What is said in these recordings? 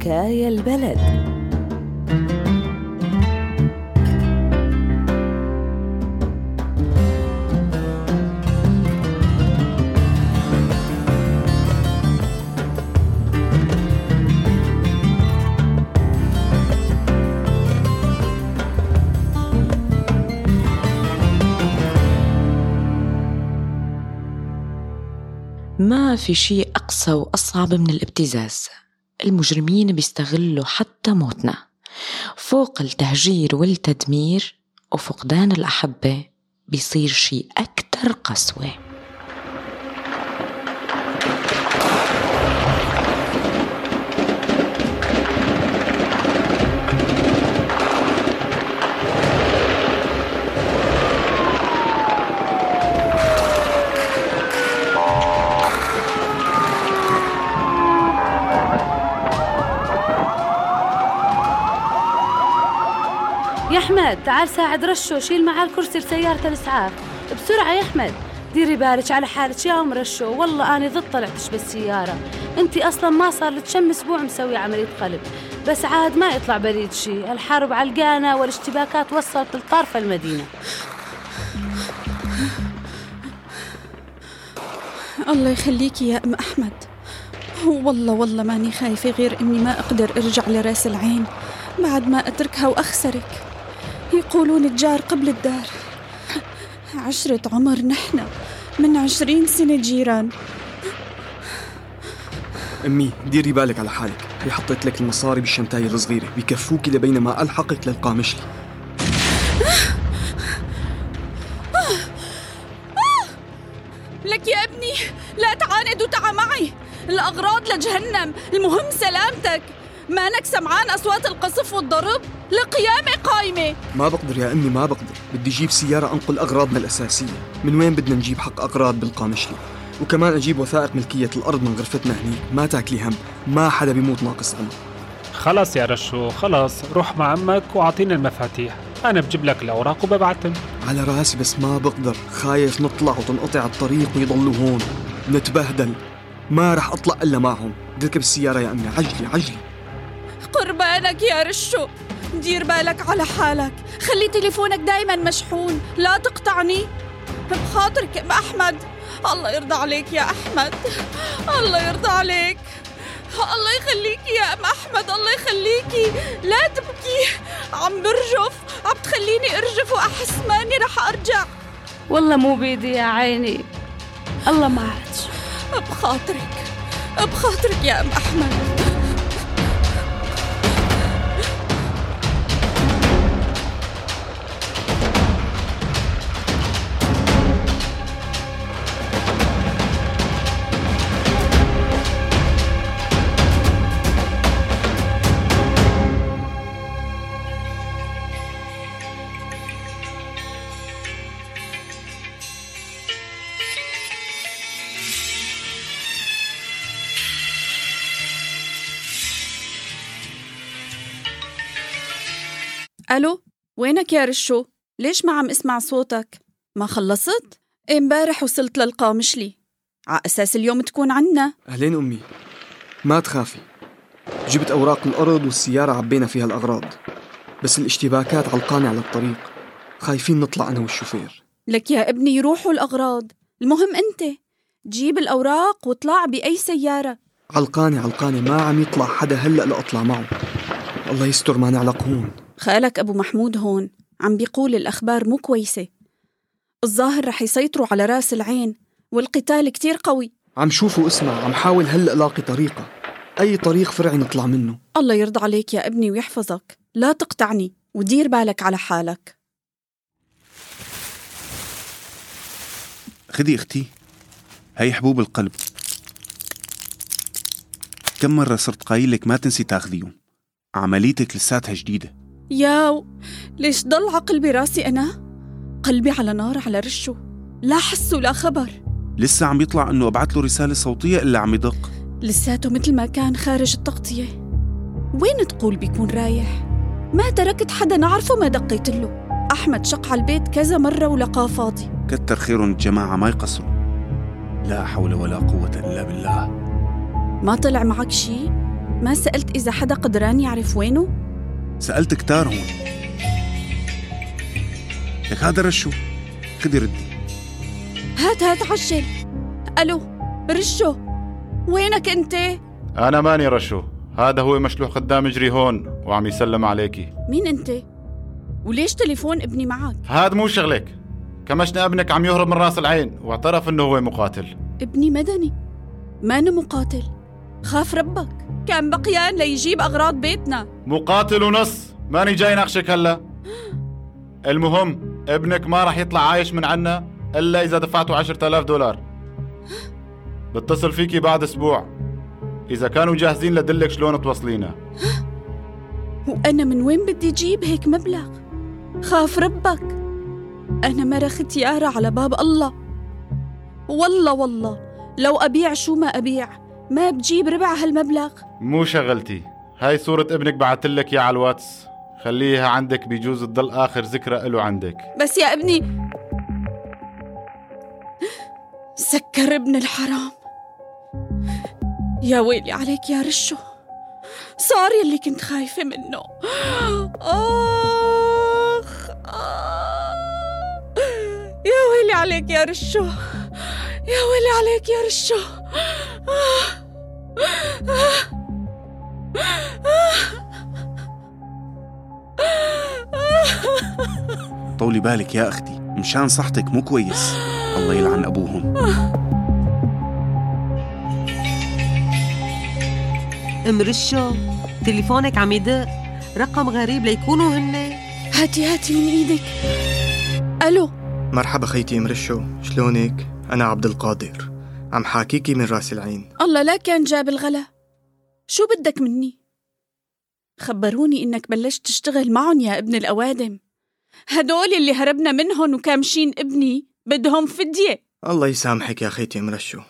حكاية البلد. ما في شيء أقسى وأصعب من الابتزاز. المجرمين بيستغلوا حتى موتنا. فوق التهجير والتدمير وفقدان الأحبة بيصير شيء أكثر قسوة. أحمد تعال ساعد رشو شيل معاه الكرسي لسيارة الإسعاف. بسرعة يا أحمد. ديري بالك على حالك يا أم رشو. والله أنا ضد طلعتش بالسيارة. أنت أصلا ما صار لك كم أسبوع مسوي عملية قلب. بس عاد ما يطلع بريد شي. الحرب علقانة والاشتباكات وصلت لطرف المدينة. الله يخليكي يا أم أحمد. والله والله ماني خايفة غير إني ما أقدر أرجع لرأس العين. بعد ما أتركها وأخسرك. يقولون الجار قبل الدار. عشرة عمر نحن من عشرين سنة جيران. أمي ديري بالك على حالك. هي حطيت لك المصاري بالشنتاية الصغيرة. بكفوكي لبينما ألحقك للقامشلي لك يا ابني لا تعاند وتعا معي. الأغراض لجهنم المهم سلامتك. مانك سمعان أصوات القصف والضرب القيامة قايمة ما بقدر يا أمي ما بقدر. بدي أجيب سيارة أنقل أغراضنا الأساسية. من وين بدنا نجيب حق أغراض بالقامشلي وكمان أجيب وثائق ملكية الأرض من غرفتنا هنيك ما تاكلي هم. ما حدا بيموت ناقص عمر خلاص يا رشو خلاص. روح مع عمك وأعطيني المفاتيح. أنا بجيب لك الأوراق وببعتهم. على راسي بس ما بقدر. خايف نطلع وتنقطع الطريق ويضلوا هون. نتبهدل. ما رح أطلع إلا معهم. بدي أركب السيارة يا أمي. عجلي عجلي. قربانك يا رشو. دير بالك على حالك. خلي تليفونك دايما مشحون. لا تقطعني. بخاطرك ام أحمد. الله يرضى عليك يا أحمد. الله يرضى عليك. الله يخليكي يا ام أحمد. الله يخليكي لا تبكي. عم برجف. عم تخليني أرجف وأحس ماني رح أرجع. والله مو بيدي يا عيني. الله معك بخاطرك. بخاطرك يا ام أحمد. ألو وينك يا رشو؟ ليش ما عم اسمع صوتك؟ ما خلصت؟ امبارح وصلت للقامشلي ع أساس اليوم تكون عنا. أهلين أمي. ما تخافي. جبت أوراق الأرض والسيارة عبينا فيها الأغراض. بس الاشتباكات علقانة على الطريق خايفين نطلع أنا والشوفير. لك يا ابني يروحوا الأغراض. المهم أنت. جيب الأوراق واطلع بأي سيارة. علقانة علقانة ما عم يطلع حدا هلأ لأطلع معه. الله يستر ما نعلق هون. خالك أبو محمود هون. عم بيقول الأخبار مو كويسة. الظاهر رح يسيطروا على راس العين والقتال كتير قوي. عم شوف واسمع عم حاول هلأ لاقي طريقة. أي طريق فرعي نطلع منه. الله يرضى عليك يا ابني ويحفظك. لا تقطعني ودير بالك على حالك. خدي أختي. هي حبوب القلب. كم مرة صرت قايلك ما تنسي تاخذيهم؟ عمليتك لساتها جديدة. ياو ليش ضل عقل براسي أنا؟ قلبي على نار على رشه لا حس ولا خبر لسه عم يطلع إنه أبعت له رسالة صوتية إلا عم يدق لساته مثل ما كان خارج التغطية وين تقول بيكون رايح؟ ما تركت حدا نعرفه ما دقيت له أحمد شق على البيت كذا مرة ولقاه فاضي كتر خيرهم الجماعة ما يقصروا لا حول ولا قوة إلا بالله ما طلع معك شي؟ ما سألت إذا حدا قدران يعرف وينه؟ سألت كتار هون. لك هذا رشو؟ خدي ردي. هات هات عجل ألو رشو وينك أنت؟ أنا ماني رشو. هذا هو مشلوح خدام جري هون وعم يسلم عليكي. مين أنت؟ وليش تليفون ابني معك؟ هاد مو شغلك. كمشنا ابنك عم يهرب من راس العين واعترف إنه هو مقاتل. ابني مدني. ما أنا مقاتل. خاف ربك. كان بقيان ليجيب أغراض بيتنا. مقاتل ونص ماني جاي ناقشك هلا. المهم ابنك ما راح يطلع عايش من عنا إلا إذا دفعتوا عشرة آلاف دولار. بتصل فيكي بعد أسبوع. إذا كانوا جاهزين لدلك شلون توصلينا. وأنا من وين بدي أجيب هيك مبلغ؟ خاف ربك. أنا مرة ختيارة على باب الله. والله والله لو أبيع شو ما أبيع. ما بجيب ربع هالمبلغ. مو شغلتي. هاي صورة ابنك بعتلك يا على الواتس. خليها عندك بيجوز تضل آخر ذكرى له عندك. بس يا ابني سكر ابن الحرام. يا ويلي عليك يا رشو. صار يلي كنت خايفة منه. آخ آه. يا ويلي عليك يا رشو. يا ويلي عليك يا رشو. طولي بالك يا أختي مشان صحتك مو كويس. الله يلعن أبوهم. ام رشو تليفونك عم يدق. رقم غريب ليكونوا هن. هاتي هاتي من إيدك. ألو. مرحبا خيتي ام رشو شلونك؟ أنا عبد القادر. عم حاكيكي من رأس العين. الله لا كان جاب الغلا. شو بدك مني؟ خبروني إنك بلشت تشتغل معهم يا ابن الأوادم. هدول اللي هربنا منهم وكامشين ابني بدهم فدية. الله يسامحك يا خيتي ام رشو.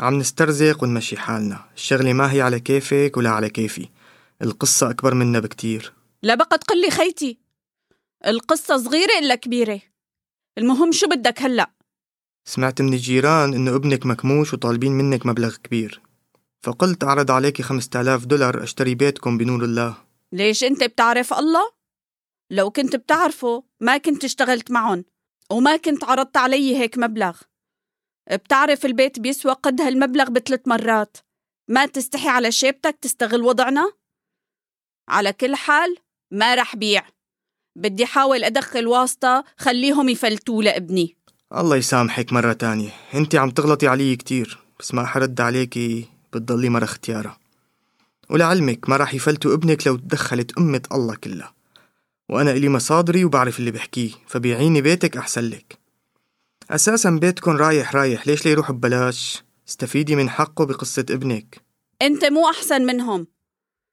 عم نسترزق ونمشي حالنا. الشغلة ما هي على كيفك ولا على كيفي. القصة أكبر منا بكتير. لا بقى تقلي خيتي. القصة صغيرة إلا كبيرة. المهم شو بدك هلأ؟ سمعت من الجيران إنه ابنك مكموش وطالبين منك مبلغ كبير. فقلت أعرض عليكي خمسة آلاف دولار أشتري بيتكم بنور الله. ليش أنت بتعرف الله؟ لو كنت بتعرفه ما كنت اشتغلت معهم وما كنت عرضت علي هيك مبلغ. بتعرف البيت بيسوى قد هالمبلغ بثلاث مرات. ما تستحي على شيبتك تستغل وضعنا؟ على كل حال ما رح بيع. بدي حاول أدخل واسطة خليهم يفلتوا لابني. الله يسامحك مرة تانية. انت عم تغلطي علي كتير بس ما حرد عليكي بتضلي مرة اختيارة. ولعلمك ما راح يفلتوا ابنك لو تدخلت أمة الله كلها. وأنا إلي مصادري وبعرف اللي بحكيه فبيعيني بيتك أحسن لك. أساسا بيتكن رايح رايح ليش ليروح ببلاش؟ استفيدي من حقه بقصة ابنك. أنت مو أحسن منهم.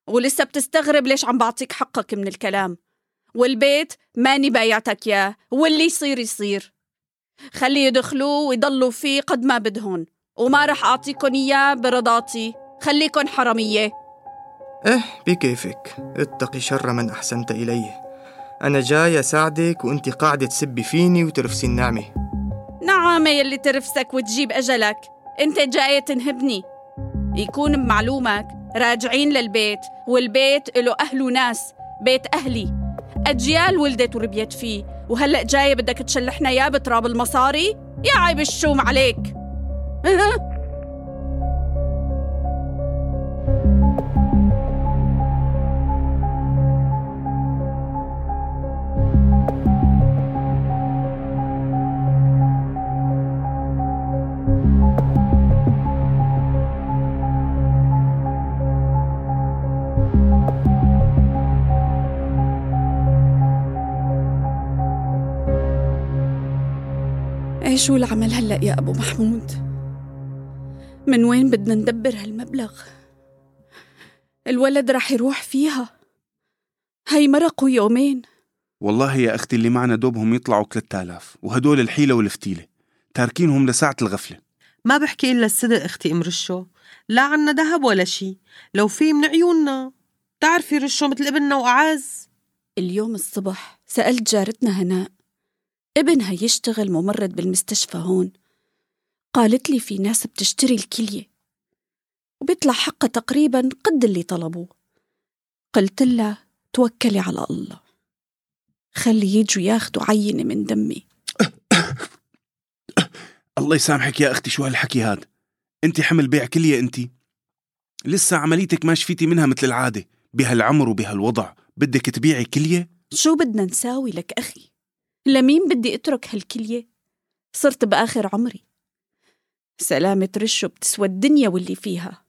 ولسه بتستغرب ليش عم بعطيك حقك من الكلام. والبيت ماني بايعتك ياه واللي يصير يصير. خلي يدخلوا ويضلوا فيه قد ما بدهن. وما رح أعطيكن إياه برضاتي. خليكن حرامية. إيه بكيفك. اتقي شر من أحسنت إليه. أنا جاي أساعدك وأنت قاعدة تسبي فيني وترفسي النعمة. نعامة يلي ترفسك وتجيب أجلك. أنت جاي تنهبني. يكون بمعلومك. راجعين للبيت. والبيت له أهل وناس بيت أهلي. أجيال ولدت وربيت فيه. وهلأ جاية بدك تشلحنا يا بتراب المصاري؟ يا عيب الشوم عليك. إيه شو العمل هلأ يا أبو محمود؟ من وين بدنا ندبر هالمبلغ؟ الولد رح يروح فيها؟ هي مرقوا يومين. والله يا أختي اللي معنا دوبهم يطلعوا 3000 وهدول الحيلة والفتيلة تاركينهم لساعة الغفلة. ما بحكي إلا الصدق أختي أم رشو لا عنا ذهب ولا شي. لو في من عيوننا تعرفي رشو مثل ابننا وأعز؟ اليوم الصبح سألت جارتنا هناء ابنها يشتغل ممرض بالمستشفى هون. قالت لي في ناس بتشتري الكلية. وبيطلع حقها تقريبا قد اللي طلبوه. قلت لها توكلي على الله. خلي يجوا ياخدوا عينة من دمي. الله يسامحك يا أختي شو هالحكي هاد؟ انت حمل بيع كلية انت؟ لسه عمليتك ما شفيتي منها مثل العادة. بهالعمر وبهالوضع بدك تبيعي كلية؟ شو بدنا نساوي لك أخي؟ لمين بدي أترك هالكلية؟ صرت بآخر عمري. سلامة رشو بتسوى الدنيا واللي فيها.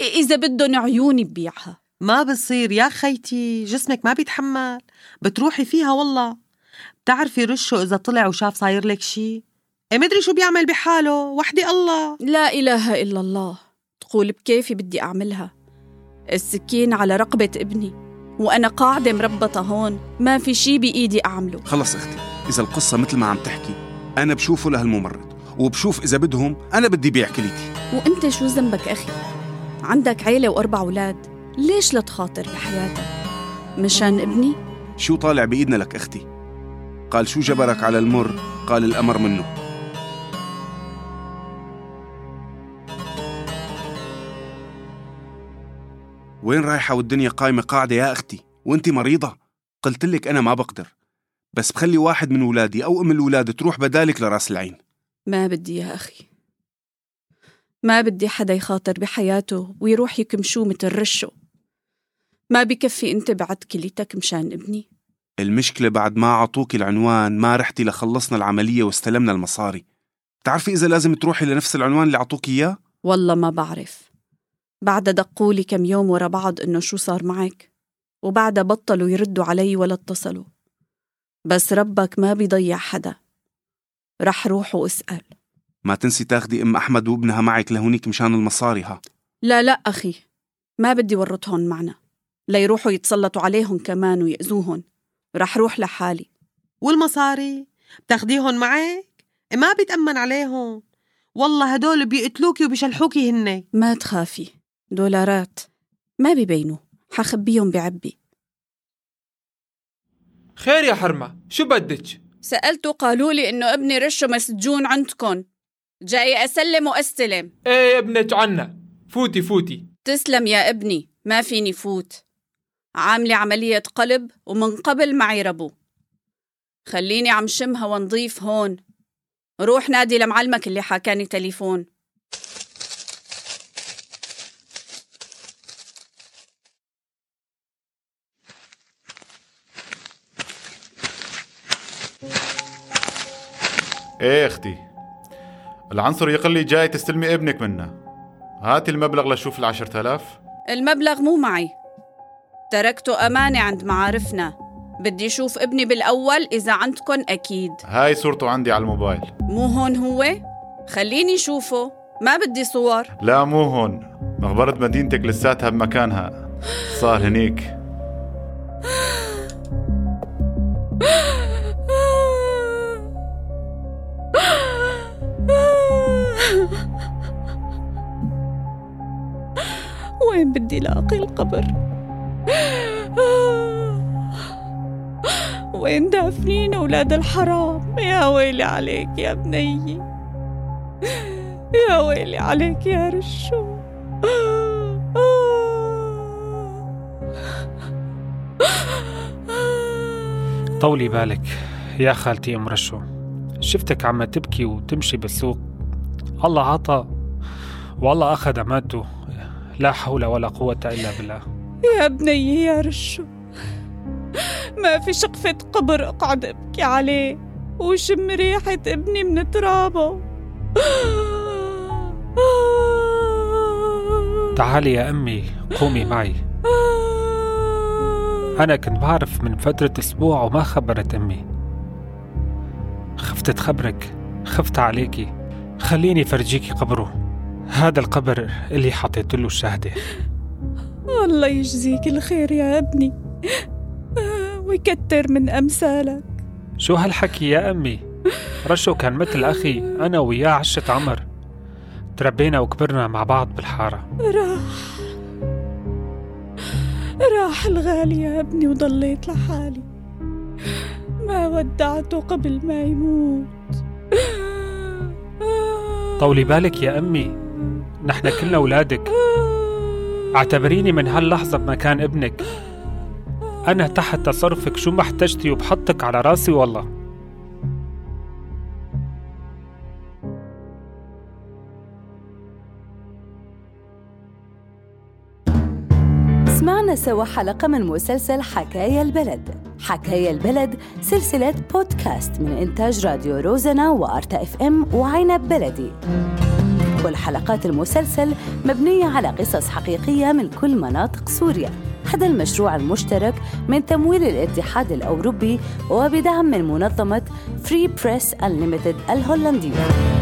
إذا بدهم عيوني ببيعها ما بصير يا خيتي جسمك ما بيتحمل. بتروحي فيها والله. بتعرفي رشو إذا طلع وشاف صاير لك شي؟ إيه مدري شو بيعمل بحاله. وحدي الله. لا إله إلا الله. تقول بكيفي بدي أعملها. السكين على رقبة ابني. وأنا قاعدة مربطة هون. ما في شي بإيدي أعمله. خلص أختي إذا القصة مثل ما عم تحكي. أنا بشوفه لهالممرض وبشوف إذا بدهم أنا بدي بيع كليتي. وأنت شو ذنبك أخي؟ عندك عيلة وأربع أولاد. ليش لا تخاطر بحياتك؟ مشان ابني؟ شو طالع بإيدنا لك أختي؟ قال شو جبرك على المر؟ قال الأمر منه. وين رايحة والدنيا قايمة قاعدة يا أختي؟ وأنت مريضة؟ قلت لك أنا ما بقدر. بس بخلي واحد من ولادي أو أم الولاد تروح بدالك لرأس العين. ما بدي يا أخي. ما بدي حدا يخاطر بحياته ويروح يكمشوه مثل رشو. ما بكفي أنت بعد كليتك مشان ابني. المشكلة بعد ما عطوك العنوان ما رحتي لخلصنا العملية واستلمنا المصاري. بتعرفي إذا لازم تروحي لنفس العنوان اللي عطوك إياه؟ والله ما بعرف. بعدها دقولي كم يوم ورا بعض إنه شو صار معك؟ وبعدها بطلوا يردوا علي ولا اتصلوا. بس ربك ما بيضيع حدا. رح روح واسأل. ما تنسي تاخدي أم أحمد وابنها معك لهونيك مشان المصاري ها لا لا أخي. ما بدي ورطهم معنا. ليروحوا يتسلطوا عليهم كمان ويأذوهم. رح روح لحالي. والمصاري؟ بتاخديهم معك؟ ما بيتأمن عليهم. والله هدول بيقتلوكي وبيشلحوكي هن ما تخافي. دولارات. ما بيبينوا حخبيهم بعبي. خير يا حرمة. شو بدك؟ سألته قالوا لي إنه ابني رشو مسجون عندكن. جاي أسلم وأستلم. إيه ابنك عنا. فوتي فوتي. تسلم يا ابني. ما فيني فوت. عاملة عملية قلب ومن قبل معي ربو. خليني عم شمها ونضيف هون. روح نادي لمعلمك اللي حاكاني تليفون. إيه أختي؟ العنصر يقول لي جاي تستلمي ابنك منا. هاتي المبلغ لشوف العشرة آلاف. المبلغ مو معي. تركته أمانة عند معارفنا. بدي أشوف ابني بالأول إذا عندكن أكيد. هاي صورته عندي على الموبايل. مو هون هو؟ خليني شوفه ما بدي صور. لا مو هون. مخبرة مدينتك لساتها بمكانها. صار هنيك. بدي لاقي القبر. وين دافنين أولاد الحرام؟ يا ويلي عليك يا بنيي يا ويلي عليك يا رشو. طولي بالك يا خالتي أم رشو. شفتك عم تبكي وتمشي بالسوق. الله عطى والله أخذ اماته لا حول ولا قوة إلا بالله. يا بنيي يا رشو. ما في شقفة قبر أقعد أبكي عليه. وشم ريحة ابني من ترابه؟ تعالي يا أمي قومي معي. أنا كنت بعرف من فترة أسبوع وما خبرت أمي. خفت تخبرك خفت عليكي. خليني فرجيكي قبره. هذا القبر اللي حطيت له الشهدة الله يجزيك الخير يا ابني ويكتر من أمثالك. شو هالحكي يا أمي؟ رشو كان مثل أخي أنا وياه عشة عمر. تربينا وكبرنا مع بعض بالحارة. راح. راح الغالي يا ابني وضليت لحالي. ما ودعته قبل ما يموت. طولي بالك يا أمي. نحن كلنا أولادك اعتبريني من هاللحظة بمكان ابنك. أنا تحت تصرفك شو ما احتجتي وبحطك على راسي والله. سمعنا سوا حلقة من مسلسل حكاية البلد. حكاية البلد سلسلة بودكاست من إنتاج راديو روزنا وأرتا إف إم وعنب بلدي. كل حلقات المسلسل مبنية على قصص حقيقية من كل مناطق سوريا. هذا المشروع المشترك من تمويل الاتحاد الأوروبي وبدعم من منظمة Free Press Unlimited الهولندية.